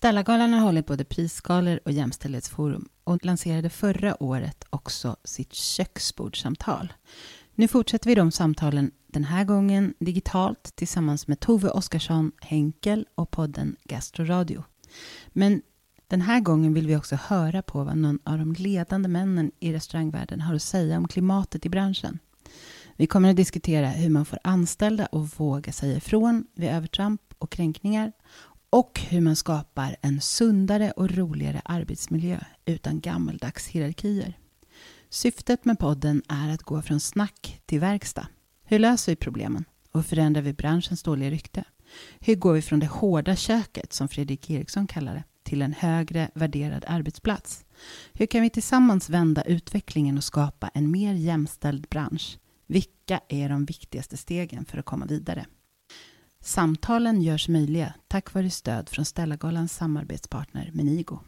Stellagalan har hållit både prisgalor och jämställdhetsforum och lanserade förra året också sitt köksbordssamtal. Nu fortsätter vi de samtalen den här gången digitalt tillsammans med Tove Oskarsson Henkel och podden Gastroradio. Men den här gången vill vi också höra på vad någon av de ledande männen i restaurangvärlden har att säga om klimatet i branschen. Vi kommer att diskutera hur man får anställda att våga säga ifrån vid övertramp och kränkningar och hur man skapar en sundare och roligare arbetsmiljö utan gammaldags hierarkier. Syftet med podden är att gå från snack till verkstad. Hur löser vi problemen och förändrar vi branschens dåliga rykte? Hur går vi från det hårda köket, som Fredrik Eriksson kallar det, till en högre värderad arbetsplats? Hur kan vi tillsammans vända utvecklingen och skapa en mer jämställd bransch? Vilka är de viktigaste stegen för att komma vidare? Samtalen görs möjliga tack vare stöd från Stellagalans samarbetspartner Menigo.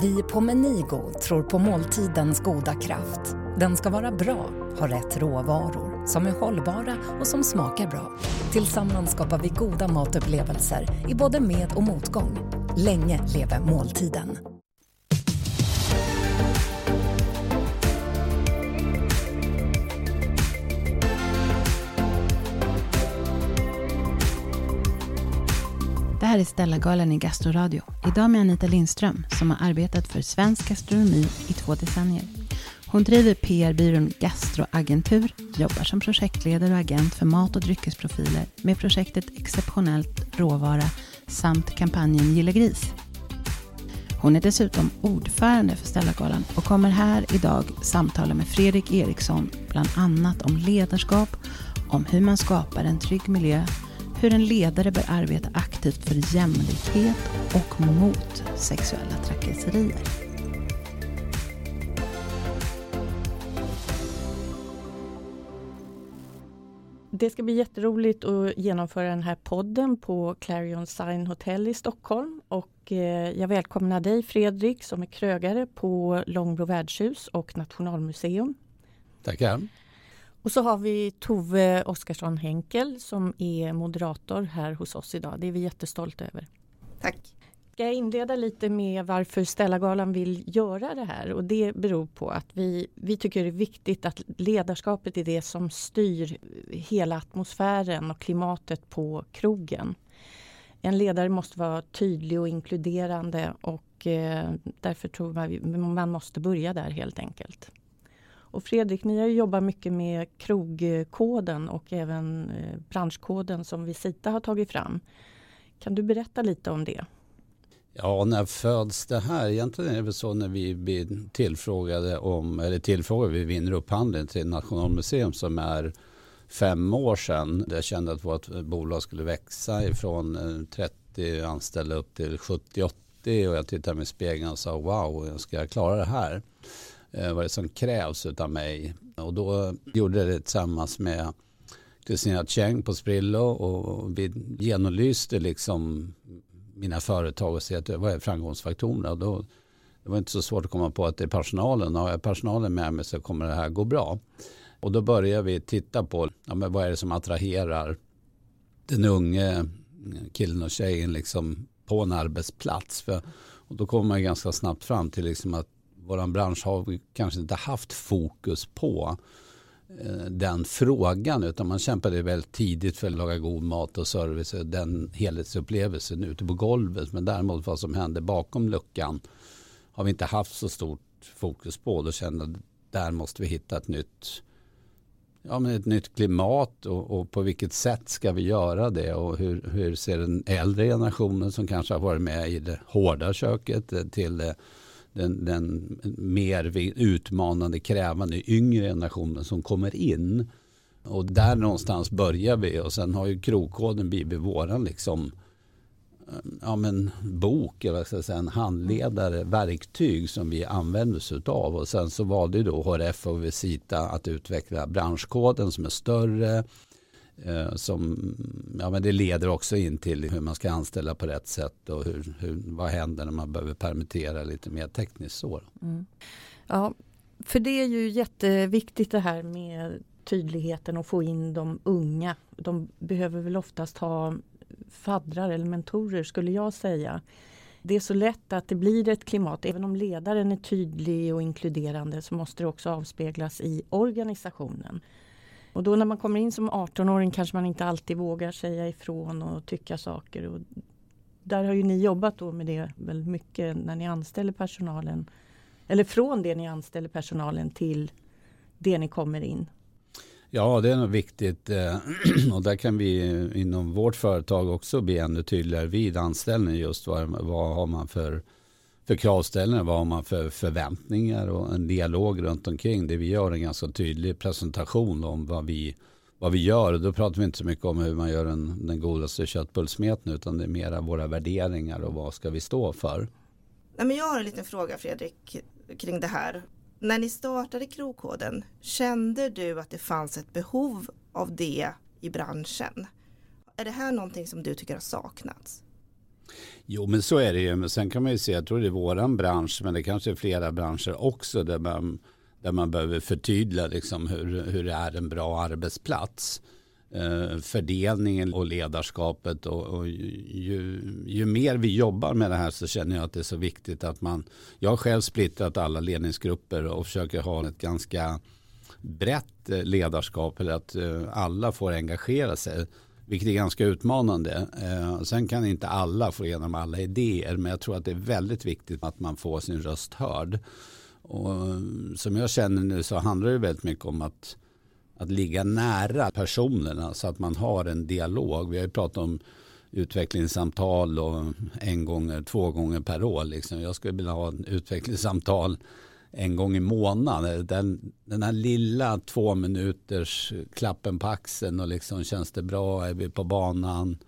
Vi på Menigo tror på måltidens goda kraft. Den ska vara bra, ha rätt råvaror, som är hållbara och som smakar bra. Tillsammans skapar vi goda matupplevelser i både med och motgång. Länge leve måltiden! Här är Stellagalan i Gastroradio. Idag med Anita Lindström som har arbetat för svensk gastronomi i två decennier. Hon driver PR-byrån Gastroagentur, jobbar som projektledare och agent för mat och dryckesprofiler med projektet Exceptionellt råvara samt kampanjen Gilla Gris. Hon är dessutom ordförande för Stellagalan och kommer här idag samtala med Fredrik Eriksson bland annat om ledarskap, om hur man skapar en trygg miljö hur en ledare bör arbeta aktivt för jämlikhet och mot sexuella trakasserier. Det ska bli jätteroligt att genomföra den här podden på Clarion Sign Hotel i Stockholm. Och eh, jag välkomnar dig Fredrik som är krögare på Långbro värdshus och Nationalmuseum. Tackar. Och så har vi Tove Oskarsson Henkel som är moderator här hos oss idag. Det är vi jättestolta över. Tack. Ska jag inleda lite med varför Stellagalan vill göra det här och det beror på att vi, vi tycker det är viktigt att ledarskapet är det som styr hela atmosfären och klimatet på krogen. En ledare måste vara tydlig och inkluderande och eh, därför tror vi man måste börja där helt enkelt. Och Fredrik, ni har jobbat mycket med krogkoden och även eh, branschkoden som Visita har tagit fram. Kan du berätta lite om det? Ja, när föds det här? Egentligen är det väl så när vi blir tillfrågade om, eller tillfrågade, vi vinner upphandlingen till Nationalmuseum som är fem år sedan. Jag kände att vårt bolag skulle växa ifrån eh, 30 anställda upp till 70-80 och jag tittade mig i spegeln och sa wow, ska jag klara det här Eh, vad det som krävs av mig. Och då gjorde jag det tillsammans med Kristina Cheng på Sprillo och vi genomlyste liksom mina företag och se att vad är framgångsfaktorerna. Då, det var inte så svårt att komma på att det är personalen. Har jag personalen med mig så kommer det här gå bra. Och då börjar vi titta på ja, men vad är det som attraherar den unge killen och tjejen liksom på en arbetsplats. För, och då kommer man ganska snabbt fram till liksom att vår bransch har kanske inte haft fokus på eh, den frågan utan man kämpade väldigt tidigt för att laga god mat och service och den helhetsupplevelsen ute på golvet. Men däremot vad som hände bakom luckan har vi inte haft så stort fokus på. Då kände att där måste vi hitta ett nytt, ja, men ett nytt klimat och, och, på vilket sätt ska vi göra det och hur, hur ser den äldre generationen som kanske har varit med i det hårda köket till det den, den mer utmanande, krävande yngre generationen som kommer in. Och där någonstans börjar vi och sen har ju krogkoden blivit våran liksom ja, men bok, eller ska säga, en handledare, verktyg som vi använder oss av. Och sen så valde då HRF och Visita att utveckla branschkoden som är större, Eh, som, ja, men det leder också in till hur man ska anställa på rätt sätt och hur, hur, vad händer när man behöver permittera lite mer tekniskt så. Mm. Ja, för det är ju jätteviktigt det här med tydligheten och få in de unga. De behöver väl oftast ha faddrar eller mentorer skulle jag säga. Det är så lätt att det blir ett klimat, även om ledaren är tydlig och inkluderande så måste det också avspeglas i organisationen. Och då när man kommer in som 18-åring kanske man inte alltid vågar säga ifrån och tycka saker. Och där har ju ni jobbat då med det väldigt mycket när ni anställer personalen. Eller från det ni anställer personalen till det ni kommer in. Ja, det är nog viktigt eh, och där kan vi inom vårt företag också bli ännu tydligare vid anställning just vad, vad har man för, för kravställningar, vad har man för förväntningar och en dialog runt omkring det. Vi gör en ganska tydlig presentation om vad vi, vad vi gör. Då pratar vi inte så mycket om hur man gör en, den godaste köttbullsmeten utan det är mera våra värderingar och vad ska vi stå för. Nej, men jag har en liten fråga Fredrik kring det här. När ni startade Krokoden, kände du att det fanns ett behov av det i branschen? Är det här någonting som du tycker har saknats? Jo, men så är det ju. Men sen kan man ju se, jag tror det är våran bransch, men det kanske är flera branscher också där man, där man behöver förtydliga liksom hur, hur det är en bra arbetsplats. Eh, fördelningen och ledarskapet och, och ju, ju, mer vi jobbar med det här så känner jag att det är så viktigt att man jag har själv splittrat alla ledningsgrupper och försöker ha ett ganska brett eh, ledarskap eller att eh, alla får engagera sig vilket är ganska utmanande. Eh, sen kan inte alla få igenom alla idéer men jag tror att det är väldigt viktigt att man får sin röst hörd. Och eh, som jag känner nu så handlar det väldigt mycket om att att ligga nära personerna så att man har en dialog. Vi har ju pratat om utvecklingssamtal och en gång, två gånger per år. Liksom. Jag skulle vilja ha en utvecklingssamtal en gång i månaden. Den, den här lilla två minuters klappen på axeln och liksom känns det bra, är vi på banan?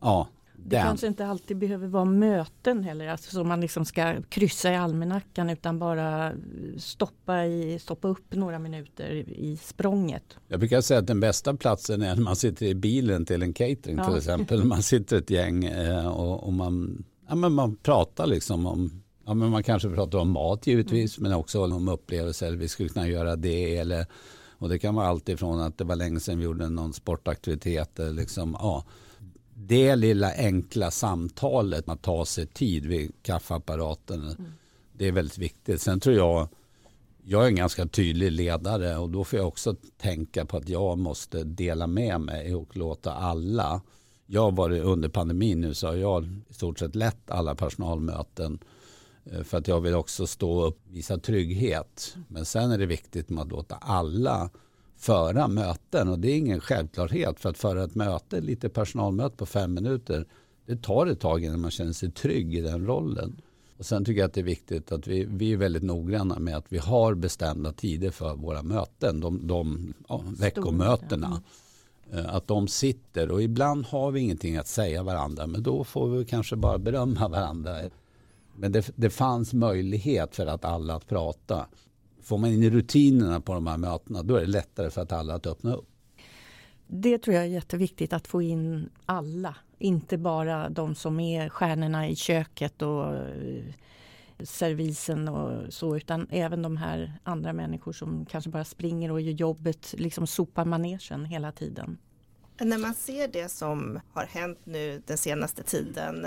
Ja, det den. kanske inte alltid behöver vara möten heller, alltså som man liksom ska kryssa i almanackan utan bara stoppa, i, stoppa upp några minuter i språnget. Jag brukar säga att den bästa platsen är när man sitter i bilen till en catering ja. till exempel. Man sitter ett gäng eh, och, och man, ja, men man pratar liksom om Ja, men man kanske pratar om mat givetvis mm. men också om upplevelser. Vi skulle kunna göra det eller och det kan vara allt ifrån att det var länge sedan vi gjorde någon sportaktivitet. Liksom, ja, det lilla enkla samtalet, att ta sig tid vid kaffeapparaten, mm. det är väldigt viktigt. Sen tror jag, jag är en ganska tydlig ledare och då får jag också tänka på att jag måste dela med mig och låta alla. Jag varit under pandemin nu så har jag i stort sett lett alla personalmöten för att jag vill också stå upp och visa trygghet. Men sen är det viktigt med att låta alla föra möten och det är ingen självklarhet för att föra ett möte, lite personalmöte på fem minuter, det tar ett tag innan man känner sig trygg i den rollen. Och sen tycker jag att det är viktigt att vi, vi är väldigt noggranna med att vi har bestämda tider för våra möten, de, de ja, veckomötena. Eh, att de sitter och ibland har vi ingenting att säga varandra men då får vi kanske bara berömma varandra. Men det, det fanns möjlighet för att alla att prata. Får man in rutinerna på de här mötena då är det lättare för att alla att öppna upp. Det tror jag är jätteviktigt att få in alla. Inte bara de som är stjärnorna i köket och eh, servisen och så utan även de här andra människor som kanske bara springer och gör jobbet, liksom sopar manegen hela tiden. När man ser det som har hänt nu den senaste tiden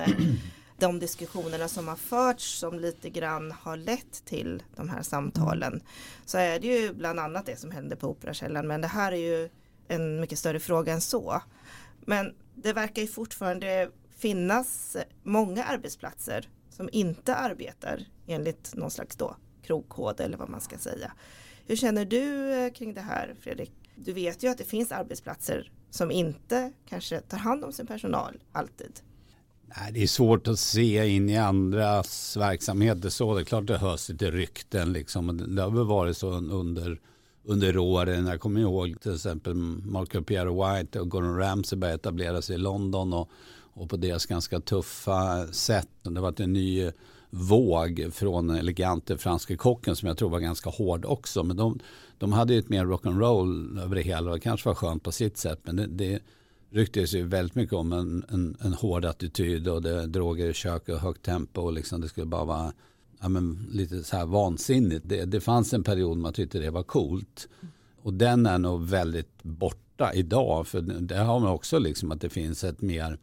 de diskussionerna som har förts som lite grann har lett till de här samtalen så är det ju bland annat det som hände på Operakällaren men det här är ju en mycket större fråga än så. Men det verkar ju fortfarande finnas många arbetsplatser som inte arbetar enligt någon slags då krogkod eller vad man ska säga. Hur känner du eh, kring det här Fredrik? Du vet ju att det finns arbetsplatser som inte kanske tar hand om sin personal alltid. Nej, det är svårt att se in i andras verksamheter så. Det är klart det hörs lite rykten liksom. Det har väl varit så under, under åren. Jag kommer ihåg till exempel Marco Pierre White och Gordon Ramsay började etablera sig i London och, och på deras ganska tuffa sätt. Det har varit en ny våg från elegante franska kocken som jag tror var ganska hård också. Men de, de hade ju ett mer rock'n'roll över det hela och det kanske var skönt på sitt sätt. Men det, det ryktades ju väldigt mycket om en, en, en hård attityd och det, droger i kök och högt tempo och liksom det skulle bara vara ja, men, lite så här vansinnigt. Det, det fanns en period man tyckte det var coolt och den är nog väldigt borta idag för det har man också liksom att det finns ett mer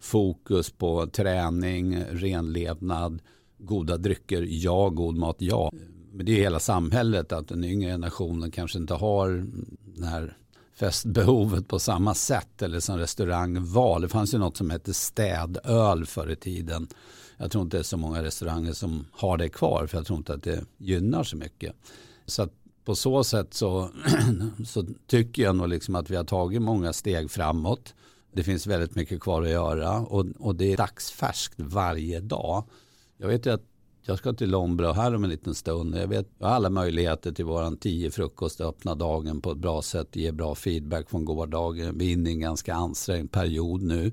fokus på träning, renlevnad, goda drycker, ja, god mat, ja. Men det är hela samhället att den yngre generationen kanske inte har den här festbehovet på samma sätt eller som restaurangval. Det fanns ju något som hette städöl förr i tiden. Jag tror inte det är så många restauranger som har det kvar för jag tror inte att det gynnar så mycket. Så på så sätt så, så tycker jag nog liksom att vi har tagit många steg framåt. Det finns väldigt mycket kvar att göra och, och det är dagsfärskt varje dag. Jag vet ju att jag ska till Lombra här om en liten stund. Jag vet jag har alla möjligheter till våran tio frukost öppna dagen på ett bra sätt. Ge bra feedback från gårdagen. Vi är inne i en ganska ansträngd period nu.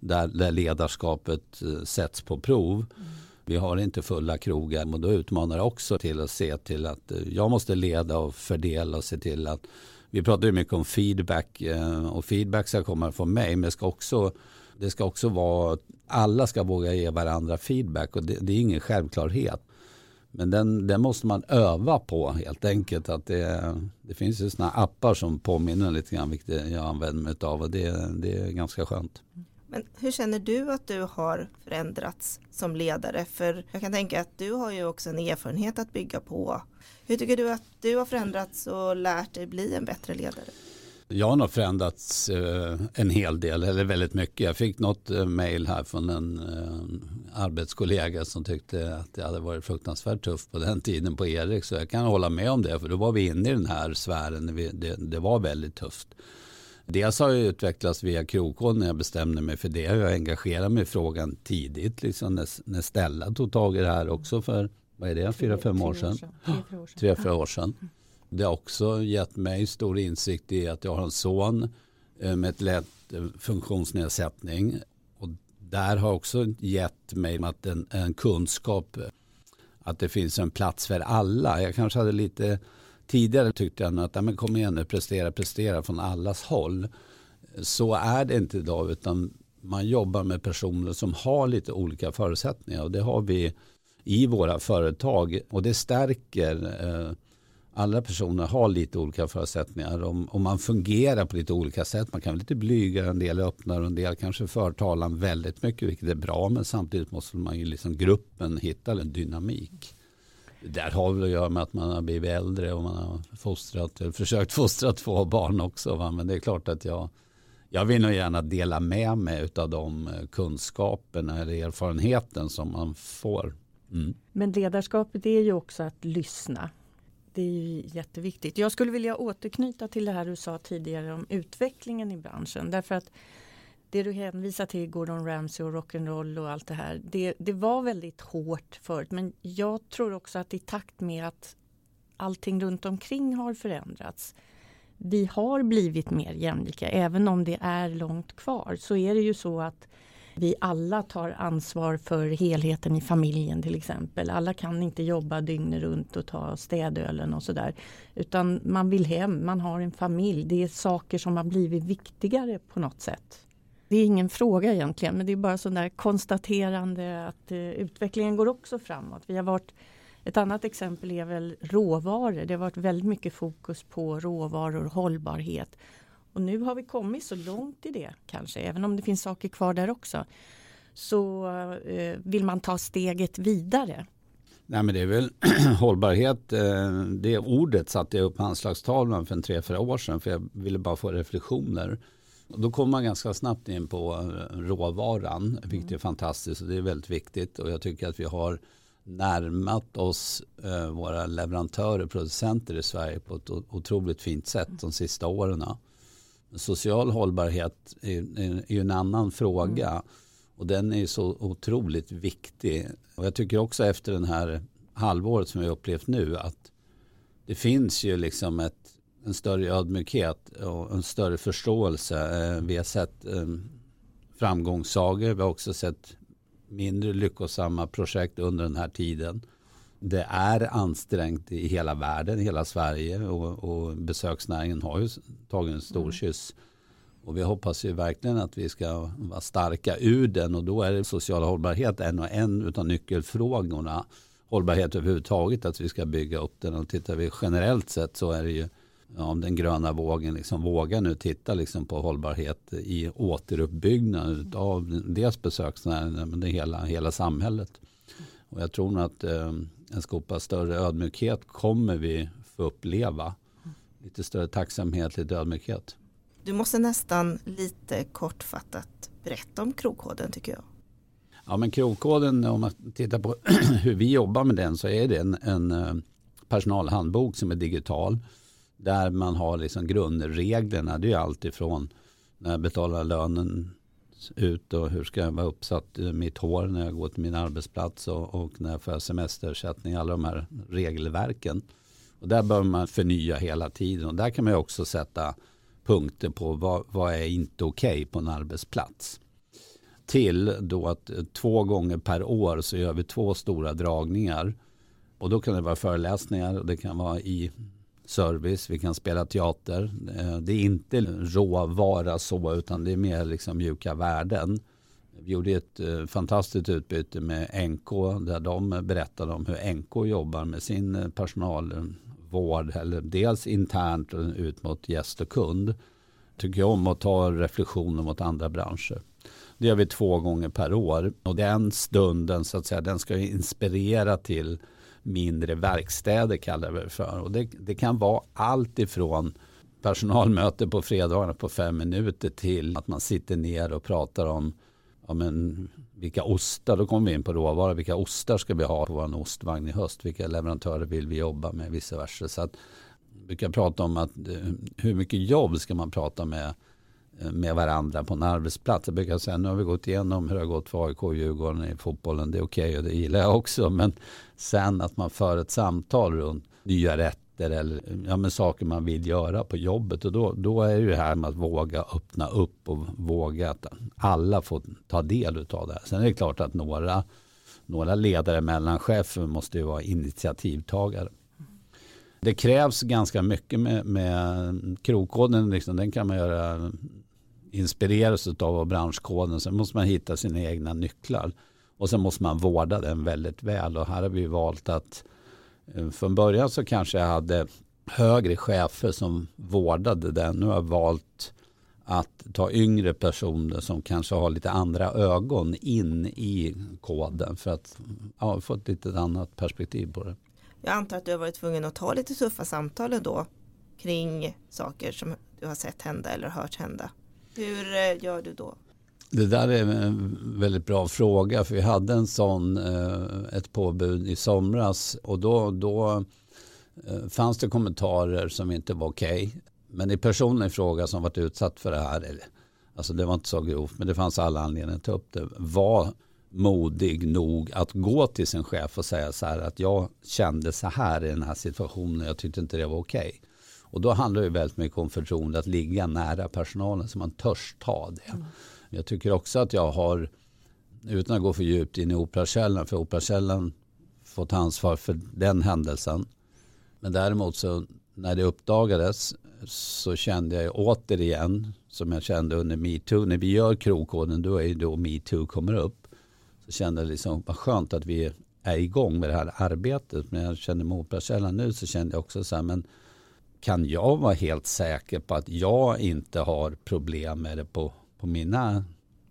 Där, där ledarskapet eh, sätts på prov. Mm. Vi har inte fulla krogar och då utmanar det också till att se till att eh, jag måste leda och fördela och se till att vi pratar ju mycket om feedback eh, och feedback ska komma från mig men ska också det ska också vara, alla ska våga ge varandra feedback och det, det är ingen självklarhet. Men den, den, måste man öva på helt enkelt. Att det, det finns ju sådana appar som påminner lite grann vilket jag använder mig av och det, det är ganska skönt. Men hur känner du att du har förändrats som ledare? För jag kan tänka att du har ju också en erfarenhet att bygga på. Hur tycker du att du har förändrats och lärt dig bli en bättre ledare? Jag har nog förändrats eh, en hel del, eller väldigt mycket. Jag fick något eh, mail här från en eh, arbetskollega som tyckte att det hade varit fruktansvärt tufft på den tiden på Erik. Så jag kan hålla med om det, för då var vi inne i den här sfären. Det, det var väldigt tufft. Dels har jag utvecklats via Krokån när jag bestämde mig för det. Jag engagerade mig i frågan tidigt, liksom när, när Stella tog tag i det här också för, vad är det, fyra, fem år sedan? Tre, fyra år sedan. Det har också gett mig stor insikt i att jag har en son eh, med ett lätt eh, funktionsnedsättning. Och där har också gett mig att en, en kunskap eh, att det finns en plats för alla. Jag kanske hade lite tidigare tyckte jag att ja, men kom igen nu, prestera, prestera från allas håll. Så är det inte idag utan man jobbar med personer som har lite olika förutsättningar och det har vi i våra företag och det stärker eh, alla personer har lite olika förutsättningar och, man fungerar på lite olika sätt. Man kan vara lite blygare, en del öppnar och en del kanske för talan väldigt mycket vilket är bra men samtidigt måste man ju liksom gruppen hitta en dynamik. Det där har väl att göra med att man har blivit äldre och man har fostrat, eller försökt fostra två barn också. Va? Men det är klart att jag, jag vill nog gärna dela med mig av de eh, kunskaperna eller erfarenheten som man får. Mm. Men ledarskapet är ju också att lyssna det är ju jätteviktigt. Jag skulle vilja återknyta till det här du sa tidigare om utvecklingen i branschen. Därför att det du hänvisar till, Gordon Ramsay och rock'n'roll och allt det här. Det, det var väldigt hårt förut men jag tror också att i takt med att allting runt omkring har förändrats. Vi har blivit mer jämlika även om det är långt kvar så är det ju så att vi alla tar ansvar för helheten i familjen till exempel. Alla kan inte jobba dygnet runt och ta städölen och sådär. Utan man vill hem, man har en familj. Det är saker som har blivit viktigare på något sätt. Det är ingen fråga egentligen men det är bara sådär konstaterande att eh, utvecklingen går också framåt. Vi har varit ett annat exempel är väl råvaror. Det har varit väldigt mycket fokus på råvaror och hållbarhet. Och nu har vi kommit så långt i det kanske, även om det finns saker kvar där också. Så eh, vill man ta steget vidare. Nej men det är väl hållbarhet, eh, det ordet satte jag upp på anslagstavlan för en tre, fyra år sedan för jag ville bara få reflektioner. Och då kommer man ganska snabbt in på eh, råvaran, vilket är fantastiskt och det är väldigt viktigt. Och jag tycker att vi har närmat oss eh, våra leverantörer, producenter i Sverige på ett otroligt fint sätt de sista åren. Social hållbarhet är, är, är en annan fråga. Mm. Och den är så otroligt viktig. Och jag tycker också efter den här halvåret som vi upplevt nu att det finns ju liksom ett, en större ödmjukhet och en större förståelse. Eh, vi har sett eh, framgångssagor. Vi har också sett mindre lyckosamma projekt under den här tiden det är ansträngt i hela världen, i hela Sverige och, och besöksnäringen har ju tagit en stor mm. kyss. Och vi hoppas ju verkligen att vi ska vara starka ur den och då är det social hållbarhet en och en av nyckelfrågorna. Hållbarhet överhuvudtaget, att vi ska bygga upp den och tittar vi generellt sett så är det ju ja, den gröna vågen liksom vågar nu titta liksom på hållbarhet i återuppbyggnad av dels besöksnäringen men det hela, hela samhället. Och jag tror nog att eh, en skopa större ödmjukhet kommer vi få uppleva. Lite större tacksamhet, lite ödmjukhet. Du måste nästan lite kortfattat berätta om krogkoden tycker jag. Ja men krogkoden om man tittar på hur vi jobbar med den så är det en, en eh, personalhandbok som är digital. Där man har liksom grundreglerna. Det är alltifrån när jag betalar lönen ut och hur ska jag vara uppsatt mitt hår när jag går till min arbetsplats och, och när jag får semesterersättning. Alla de här regelverken. Och där behöver man förnya hela tiden. Och där kan man också sätta punkter på vad, vad är inte okej okay på en arbetsplats. Till då att två gånger per år så gör vi två stora dragningar. Och då kan det vara föreläsningar och det kan vara i service, vi kan spela teater. Eh, det är inte råvara så utan det är mer liksom mjuka värden. Vi gjorde ett eh, fantastiskt utbyte med NK där de berättade om hur NK jobbar med sin eh, personalvård. Eller dels internt och ut mot gäst och kund. Tycker jag om att ta reflektioner mot andra branscher. Det gör vi två gånger per år. Och den stunden så att säga, den ska inspirera till mindre verkstäder kallar vi det för. Och det, det kan vara allt ifrån personalmöte på fredagarna på fem minuter till att man sitter ner och pratar om ja, men, vilka ostar, då kommer vi in på råvara, vilka ostar ska vi ha på vår ostvagn i höst, vilka leverantörer vill vi jobba med, vice versa. Så att, vi kan prata om att eh, hur mycket jobb ska man prata med med varandra på en arbetsplats. Jag brukar säga nu har vi gått igenom hur det har gått för AIK och Djurgården i fotbollen. Det är okej okay och det gillar jag också. Men sen att man för ett samtal runt nya rätter eller ja, men saker man vill göra på jobbet. Och då, då är det här med att våga öppna upp och våga att alla får ta del av det här. Sen är det klart att några, några ledare, mellanchefer måste ju vara initiativtagare. Det krävs ganska mycket med, med krokkoden. Liksom. Den kan man göra inspireras av branschkoden. Sen måste man hitta sina egna nycklar. Och sen måste man vårda den väldigt väl. Och här har vi valt att eh, från början så kanske jag hade högre chefer som vårdade den. Nu har jag valt att ta yngre personer som kanske har lite andra ögon in i koden för att ja, få ett lite annat perspektiv på det. Jag antar att du har varit tvungen att ta lite tuffa samtal då kring saker som du har sett hända eller hört hända. Hur eh, gör du då? Det där är en väldigt bra fråga för vi hade en sån, eh, ett påbud i somras och då, då eh, fanns det kommentarer som inte var okej. Okay. Men i personen i fråga som varit utsatt för det här, alltså det var inte så grovt men det fanns alla anledningar att ta upp det, var modig nog att gå till sin chef och säga så här att jag kände så här i den här situationen, jag tyckte inte det var okej. Okay. Och då handlar det väldigt mycket om förtroende, att ligga nära personalen så man törs ta det. Mm. Jag tycker också att jag har, utan att gå för djupt in i Operakällan, för Operakällan fått ansvar för den händelsen. Men däremot så när det uppdagades så kände jag återigen, som jag kände under metoo, när vi gör krokkoden då är det då metoo kommer upp. Så kände jag liksom, vad skönt att vi är igång med det här arbetet. Men jag kände med Operakällan nu så kände jag också så här, men kan jag vara helt säker på att jag inte har problem med det på, på mina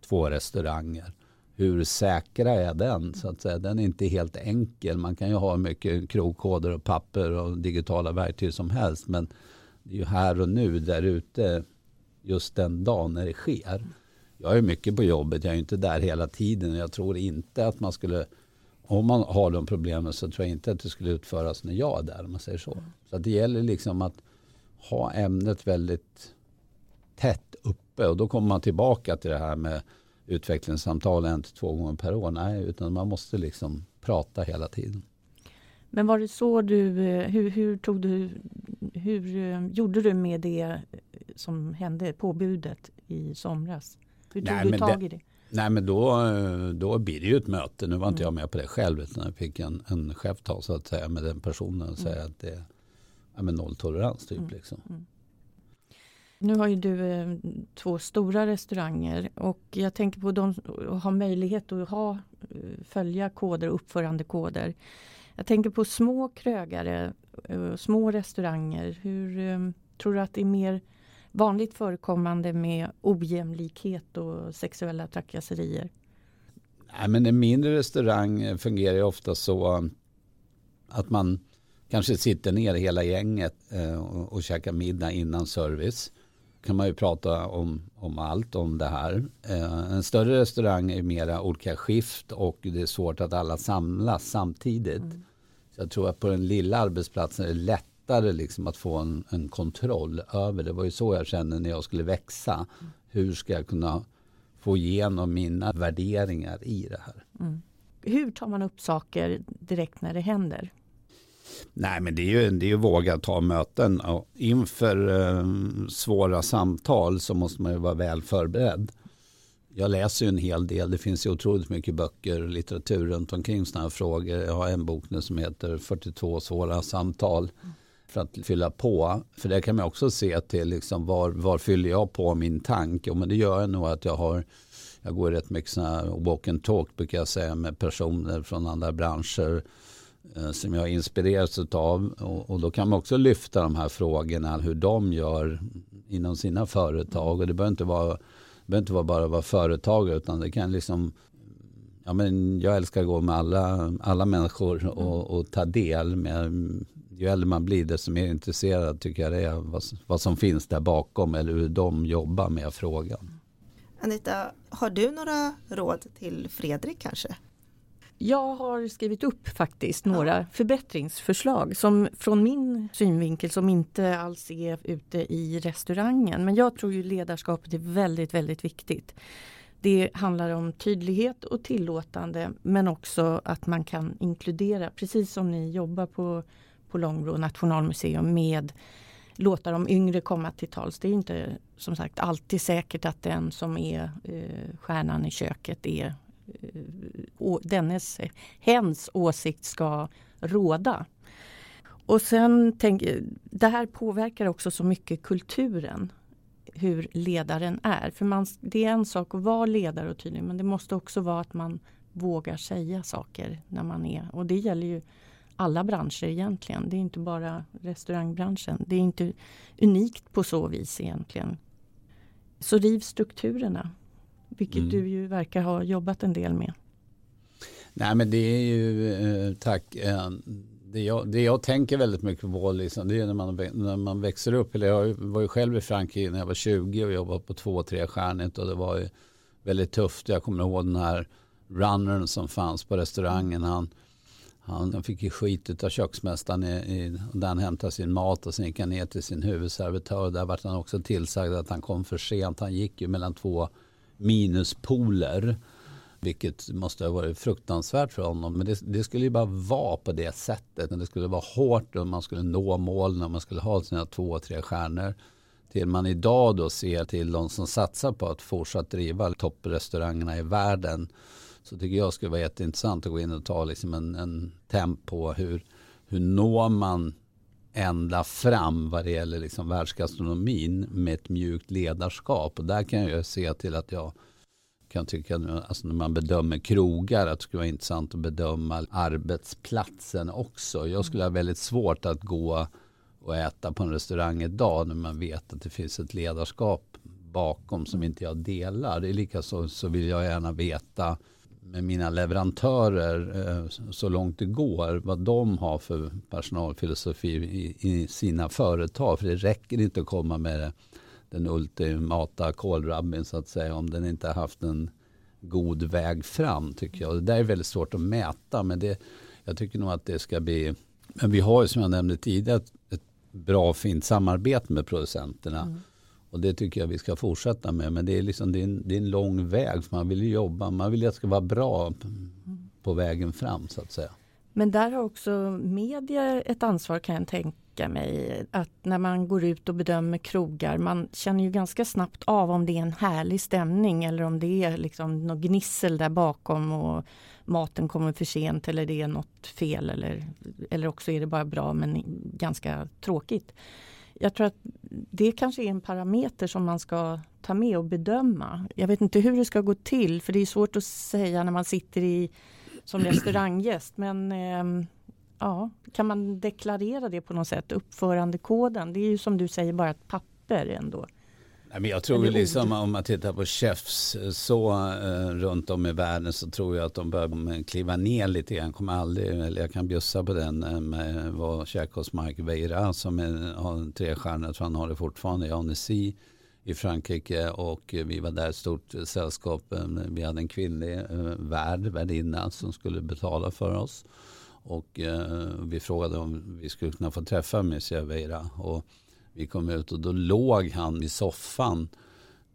två restauranger? Hur säkra är den? Så att säga. Den är inte helt enkel. Man kan ju ha mycket krogkoder och papper och digitala verktyg som helst. Men det är ju här och nu där ute just den dagen när det sker. Jag är mycket på jobbet. Jag är inte där hela tiden. Jag tror inte att man skulle om man har de problemen så tror jag inte att det skulle utföras när jag är där. Om man säger så. Så det gäller liksom att ha ämnet väldigt tätt uppe. Och då kommer man tillbaka till det här med utvecklingssamtal en till två gånger per år. Nej, utan man måste liksom prata hela tiden. Men var det så du, hur, hur tog du, hur eh, gjorde du med det som hände, påbudet i somras? Hur tog Nej, du tag det, i det? Nej men då, då blir det ju ett möte. Nu var inte mm. jag med på det själv utan jag fick en, en chef ta så att säga med den personen och säga mm. att det är nolltolerans typ. Mm. Liksom. Nu har ju du eh, två stora restauranger och jag tänker på de som har möjlighet att ha, eh, följa koder och uppförandekoder. Jag tänker på små krögare, eh, små restauranger. Hur Tror du att det är mer vanligt förekommande med ojämlikhet och sexuella trakasserier? Nej, men en mindre restaurang fungerar ju ofta så att man kanske sitter ner hela gänget eh, och, och käkar middag innan service. kan man ju prata om, om allt om det här. Eh, en större restaurang är mera olika skift och det är svårt att alla samlas samtidigt. Mm. Så jag tror att på den lilla arbetsplatsen är det lättare liksom att få en, en kontroll över. Det var ju så jag kände när jag skulle växa. Mm. Hur ska jag kunna få igenom mina värderingar i det här? Mm. Hur tar man upp saker direkt när det händer? Nej, men det är ju, det är ju våga ta möten. Och inför eh, svåra samtal så måste man ju vara väl förberedd. Jag läser ju en hel del. Det finns ju otroligt mycket böcker och litteratur runt omkring sådana här frågor. Jag har en bok nu som heter 42 svåra samtal för att fylla på. För det kan man också se till liksom var, var fyller jag på min tank? Och men det gör jag nog att jag har jag går rätt mycket sådana walk and talk brukar jag säga med personer från andra branscher Eh, som jag inspireras av. Och, och, då kan man också lyfta de här frågorna, hur de gör inom sina företag. Och det behöver inte vara, behöver inte vara bara vara företagare utan det kan liksom Ja, men jag älskar att gå med alla, alla människor och, och ta del. Med, ju äldre man blir desto mer intresserad tycker jag det är vad, vad som finns där bakom eller hur de jobbar med frågan. Anita, har du några råd till Fredrik kanske? Jag har skrivit upp faktiskt några ja. förbättringsförslag som från min synvinkel som inte alls är ute i restaurangen. Men jag tror ju ledarskapet är väldigt, väldigt viktigt. Det handlar om tydlighet och tillåtande men också att man kan inkludera, precis som ni jobbar på, på Långbro nationalmuseum med låta de yngre komma till tals. Det är inte som sagt alltid säkert att den som är eh, stjärnan i köket är eh, dennes, hens åsikt ska råda. Och sen tänk, det här påverkar också så mycket kulturen hur ledaren är. För man, det är en sak att vara ledare och tydlig men det måste också vara att man vågar säga saker när man är och det gäller ju alla branscher egentligen. Det är inte bara restaurangbranschen. Det är inte unikt på så vis egentligen. Så riv strukturerna. Vilket mm. du ju verkar ha jobbat en del med. Nej men det är ju, eh, tack. Eh, det jag, det jag tänker väldigt mycket på liksom, det är när man, när man växer upp. Eller jag var ju själv i Frankrike när jag var 20 och jobbade på två, tre stjärnigt och det var ju väldigt tufft. Jag kommer ihåg den här runnern som fanns på restaurangen. Han, han fick ju skit av köksmästaren i, i, där han hämtade sin mat och sen gick han ner till sin huvudservitör. Där var han också tillsagd att han kom för sent. Han gick ju mellan två minuspoler. Vilket måste ha varit fruktansvärt för honom. Men det, det, skulle ju bara vara på det sättet. Det skulle vara hårt och man skulle nå målen och man skulle ha sina två, tre stjärnor. Till man idag då ser till de som satsar på att fortsatt driva topprestaurangerna i världen. Så tycker jag skulle vara jätteintressant att gå in och ta liksom en, en temp på hur, hur når man ända fram vad det gäller liksom världsgastronomin med ett mjukt ledarskap. Och där kan jag se till att jag kan tycka alltså när man bedömer krogar att det skulle vara intressant att bedöma arbetsplatsen också. Jag skulle ha väldigt svårt att gå och äta på en restaurang idag när man vet att det finns ett ledarskap bakom som inte jag delar. Det är lika så, så vill jag gärna veta med mina leverantörer eh, så långt det går vad de har för personalfilosofi i, i sina företag. För det räcker inte att komma med den ultimata kålrabbin så att säga om den inte har haft en god väg fram tycker jag. Det där är väldigt svårt att mäta men det, jag tycker nog att det ska bli men vi har ju som jag nämnde tidigare ett, ett bra fint samarbete med producenterna. Mm. Och det tycker jag vi ska fortsätta med. Men det är, liksom, det är, en, det är en lång väg. För man vill ju jobba. Man vill ju att det ska vara bra på vägen fram så att säga. Men där har också media ett ansvar kan jag tänka mig. Att när man går ut och bedömer krogar, man känner ju ganska snabbt av om det är en härlig stämning eller om det är liksom något gnissel där bakom och maten kommer för sent eller det är något fel eller, eller också är det bara bra men ganska tråkigt jag tror att det kanske är en parameter som man ska ta med och bedöma. Jag vet inte hur det ska gå till för det är svårt att säga när man sitter i som restauranggäst men eh, ja, kan man deklarera det på något sätt? Uppförandekoden, det är ju som du säger bara ett papper ändå. Men jag tror liksom om man tittar på chefs så eh, runt om i världen så tror jag att de bör kliva ner lite grann. Kommer aldrig, eller jag kan bjussa på den eh, med vad käkade hos Mike Veira som är, har tre stjärnor, tror han har det fortfarande, i Annecy i Frankrike och vi var där ett stort sällskap. Eh, vi hade en kvinnlig eh, värd, värdinna som skulle betala för oss. Och eh, vi frågade om vi skulle kunna få träffa Monsieur Veira. Och vi kom ut och då låg han i soffan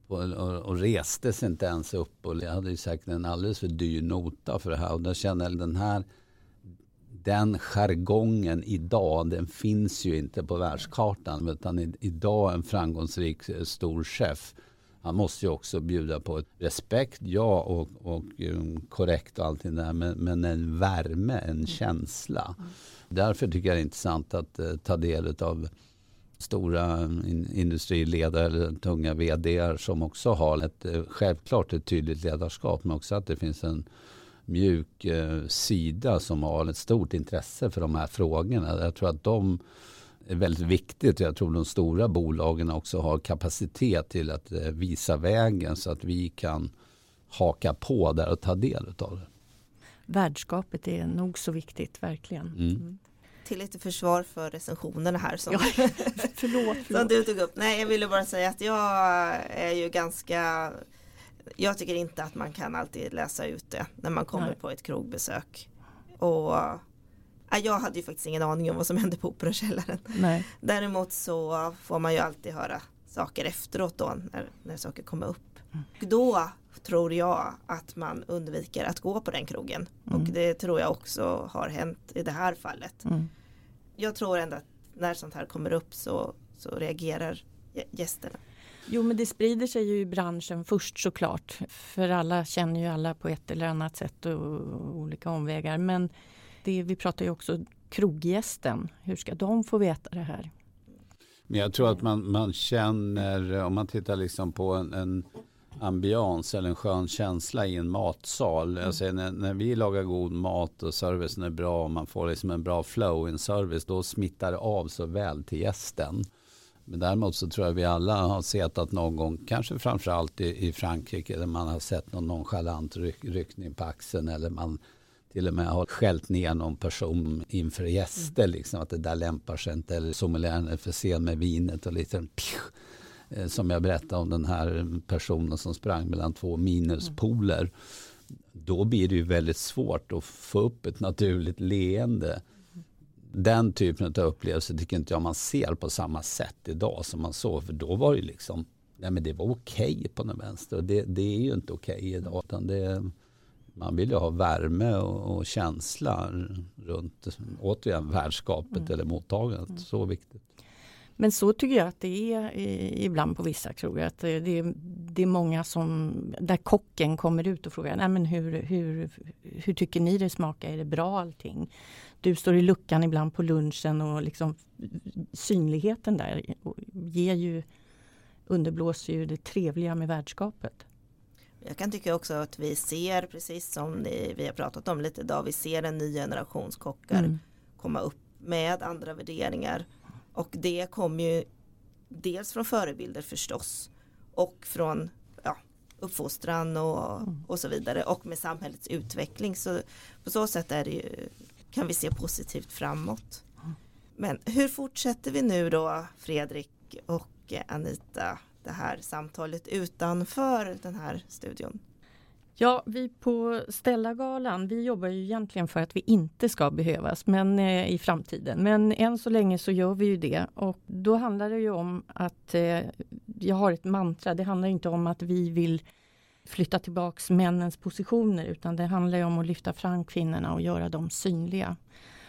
och, och, och reste sig inte ens upp. Och jag hade ju säkert en alldeles för dyr nota för det här. Och då kände jag den här den jargongen idag, den finns ju inte på världskartan. Utan idag en framgångsrik eh, stor chef han måste ju också bjuda på respekt, ja, och, och um, korrekt och allting där. Men, men en värme, en känsla. Därför tycker jag det är intressant att uh, ta del av stora in, industriledare eller tunga vd som också har ett, uh, självklart ett tydligt ledarskap men också att det finns en mjuk uh, sida som har ett stort intresse för de här frågorna. Jag tror att de är väldigt viktigt. Jag tror de stora bolagen också har kapacitet till att eh, visa vägen så att vi kan haka på där och ta del av det. Värdskapet är nog så viktigt, verkligen. Mm. Till lite försvar för recensionerna här som, ja, förlåt, förlåt. som du tog upp. Nej, jag ville bara säga att jag är ju ganska jag tycker inte att man kan alltid läsa ut det när man kommer Nej. på ett krogbesök. Och jag hade ju faktiskt ingen aning om vad som hände på Operakällaren. Nej. Däremot så får man ju alltid höra saker efteråt då när, när saker kommer upp. Mm. Då tror jag att man undviker att gå på den krogen. Mm. Och det tror jag också har hänt i det här fallet. Mm. Jag tror ändå att när sånt här kommer upp så, så reagerar gästerna. Jo men det sprider sig ju i branschen först såklart. För alla känner ju alla på ett eller annat sätt och, olika omvägar. Men det, vi pratar ju också kroggästen. Hur ska de få veta det här? Men jag tror att man, man känner, om man tittar liksom på en, en ambians eller en skön känsla i en matsal. Mm. Alltså när, när, vi lagar god mat och servicen är bra och man får liksom en bra flow i en service då smittar det av så väl till gästen. Men däremot så tror jag vi alla har sett att någon gång, kanske framförallt i, i Frankrike, där man har sett någon nonchalant ryck, ryckning på axeln eller man till och med har skällt ner någon person inför gäster. Mm. Liksom, att det där lämpar sig inte. Eller sommelieren är för sen med vinet och lite eh, som jag berättade om den här personen som sprang mellan två minuspoler. Då blir det ju väldigt svårt att få upp ett naturligt leende. Den typen av upplevelse tycker inte jag man ser på samma sätt idag som man såg. För då var det liksom, nej men det var okej på den vänster. Och det, det är ju inte okej idag. Utan det, man vill ju ha värme och, och känsla runt, återigen, värdskapet mm. eller mottagandet. Så viktigt. Men så tycker jag att det är ibland på vissa krogar. Att det, är, det är många som, där kocken kommer ut och frågar Nej, men hur, hur, hur tycker ni det smakar? Är det bra allting? Du står i luckan ibland på lunchen och liksom synligheten där ger ju, underblåser ju det trevliga med värdskapet. Jag kan tycka också att vi ser, precis som ni, vi har pratat om lite idag, vi ser en ny generations kockar mm. komma upp med andra värderingar. Och det kommer ju dels från förebilder förstås och från ja, uppfostran och, mm. och så vidare och med samhällets utveckling. Så på så sätt är det ju, kan vi se positivt framåt. Men hur fortsätter vi nu då Fredrik och Anita? det här samtalet utanför den här studion? Ja, vi på Stellagalan, vi jobbar ju egentligen för att vi inte ska behövas men, eh, i framtiden. Men än så länge så gör vi ju det och då handlar det ju om att eh, jag har ett mantra. Det handlar inte om att vi vill flytta tillbaks männens positioner utan det handlar om att lyfta fram kvinnorna och göra dem synliga.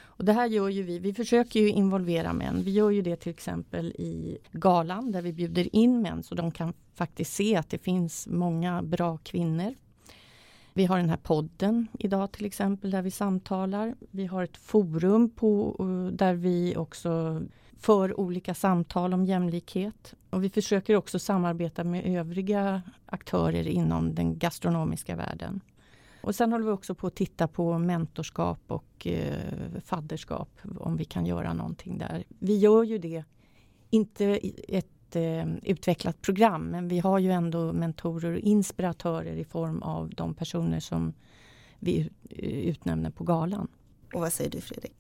Och det här gör ju vi, vi försöker ju involvera män. Vi gör ju det till exempel i galan där vi bjuder in män så de kan faktiskt se att det finns många bra kvinnor. Vi har den här podden idag till exempel där vi samtalar. Vi har ett forum på, eh, där vi också för olika samtal om jämlikhet. Och vi försöker också samarbeta med övriga aktörer inom den gastronomiska världen. Och sen håller vi också på att titta på mentorskap och eh, fadderskap, om vi kan göra någonting där. Vi gör ju det, inte ett eh, utvecklat program, men vi har ju ändå mentorer och inspiratörer i form av de personer som vi utnämner på galan. Och vad säger du Fredrik?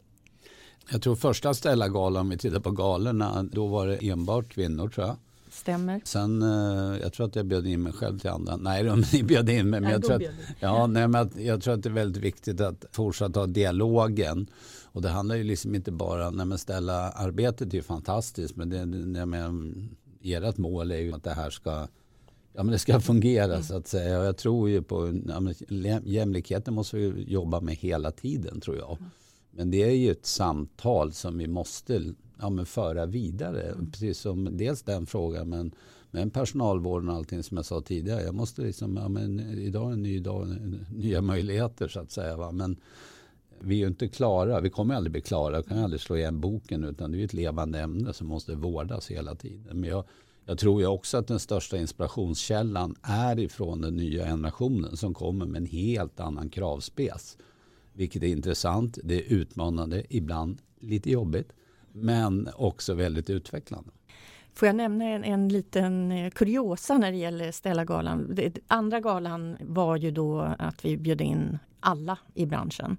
Jag tror första Stella-galan, om vi tittar på galorna, då var det enbart kvinnor tror jag. Stämmer. Sen, eh, jag tror att jag bjöd in mig själv till andra. Nej, ni bjöd in mig. Men jag, tror att, ja, nej, men jag tror att det är väldigt viktigt att fortsätta ha dialogen. Och det handlar ju liksom inte bara, nej men ställa arbetet är ju fantastiskt. Men det, nej, men, ert mål är ju att det här ska Ja, men det ska fungera mm. så att säga. Jag tror ju på ja, men, jämlikheten måste vi jobba med hela tiden tror jag. Mm. Men det är ju ett samtal som vi måste ja, men föra vidare. Mm. Precis som dels den frågan men, men personalvården och allting som jag sa tidigare. Jag måste liksom, ja, men idag är en ny dag, nya möjligheter så att säga. Va? Men vi är ju inte klara, vi kommer aldrig bli klara, vi kan aldrig slå igen boken utan det är ett levande ämne som måste vårdas hela tiden. Men jag, jag tror ju också att den största inspirationskällan är ifrån den nya generationen som kommer med en helt annan kravspec. Vilket är intressant, det är utmanande, ibland lite jobbigt men också väldigt utvecklande. Får jag nämna en, en liten eh, kuriosa när det gäller Stella-galan? Andra galan var ju då att vi bjöd in alla i branschen.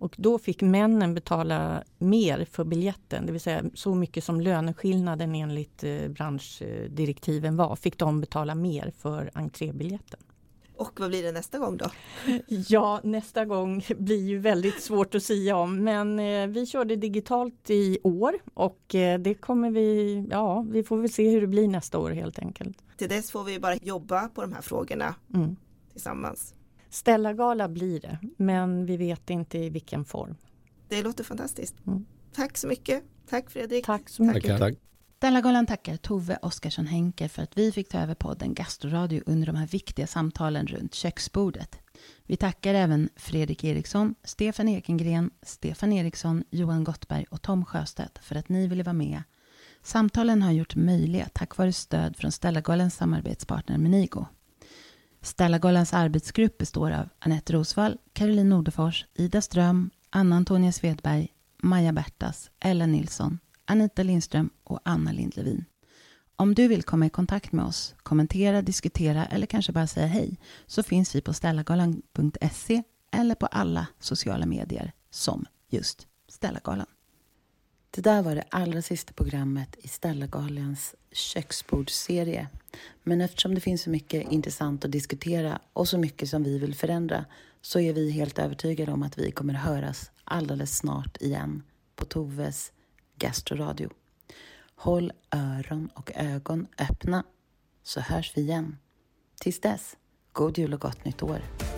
Och då fick männen betala mer för biljetten, det vill säga så mycket som löneskillnaden enligt eh, branschdirektiven var, fick de betala mer för entrébiljetten. Och vad blir det nästa gång då? Ja, nästa gång blir ju väldigt svårt att säga om. Men eh, vi körde digitalt i år och eh, det kommer vi, ja, vi får väl se hur det blir nästa år helt enkelt. Till dess får vi bara jobba på de här frågorna mm. tillsammans. Ställargala blir det, men vi vet inte i vilken form. Det låter fantastiskt. Mm. Tack så mycket. Tack Fredrik. Tack så mycket. Tack, tack. Stellagalan tackar Tove Oskarsson Henke för att vi fick ta över podden Gastroradio under de här viktiga samtalen runt köksbordet. Vi tackar även Fredrik Eriksson, Stefan Ekengren, Stefan Eriksson, Johan Gottberg och Tom Sjöstedt för att ni ville vara med. Samtalen har gjort möjliga tack vare stöd från Stellagalans samarbetspartner Menigo. Stellagalans arbetsgrupp består av Anette Rosvall, Caroline Nordefors, Ida Ström, Anna-Antonia Svedberg, Maja Bertas, Ellen Nilsson, Anita Lindström och Anna Lindlevin. Om du vill komma i kontakt med oss, kommentera, diskutera eller kanske bara säga hej så finns vi på stellagalan.se eller på alla sociala medier som just Stellagalan. Det där var det allra sista programmet i Stellagalans köksbordsserie. Men eftersom det finns så mycket intressant att diskutera och så mycket som vi vill förändra så är vi helt övertygade om att vi kommer att höras alldeles snart igen på Toves Gastroradio. Håll öron och ögon öppna så hörs vi igen. Tills dess, god jul och gott nytt år.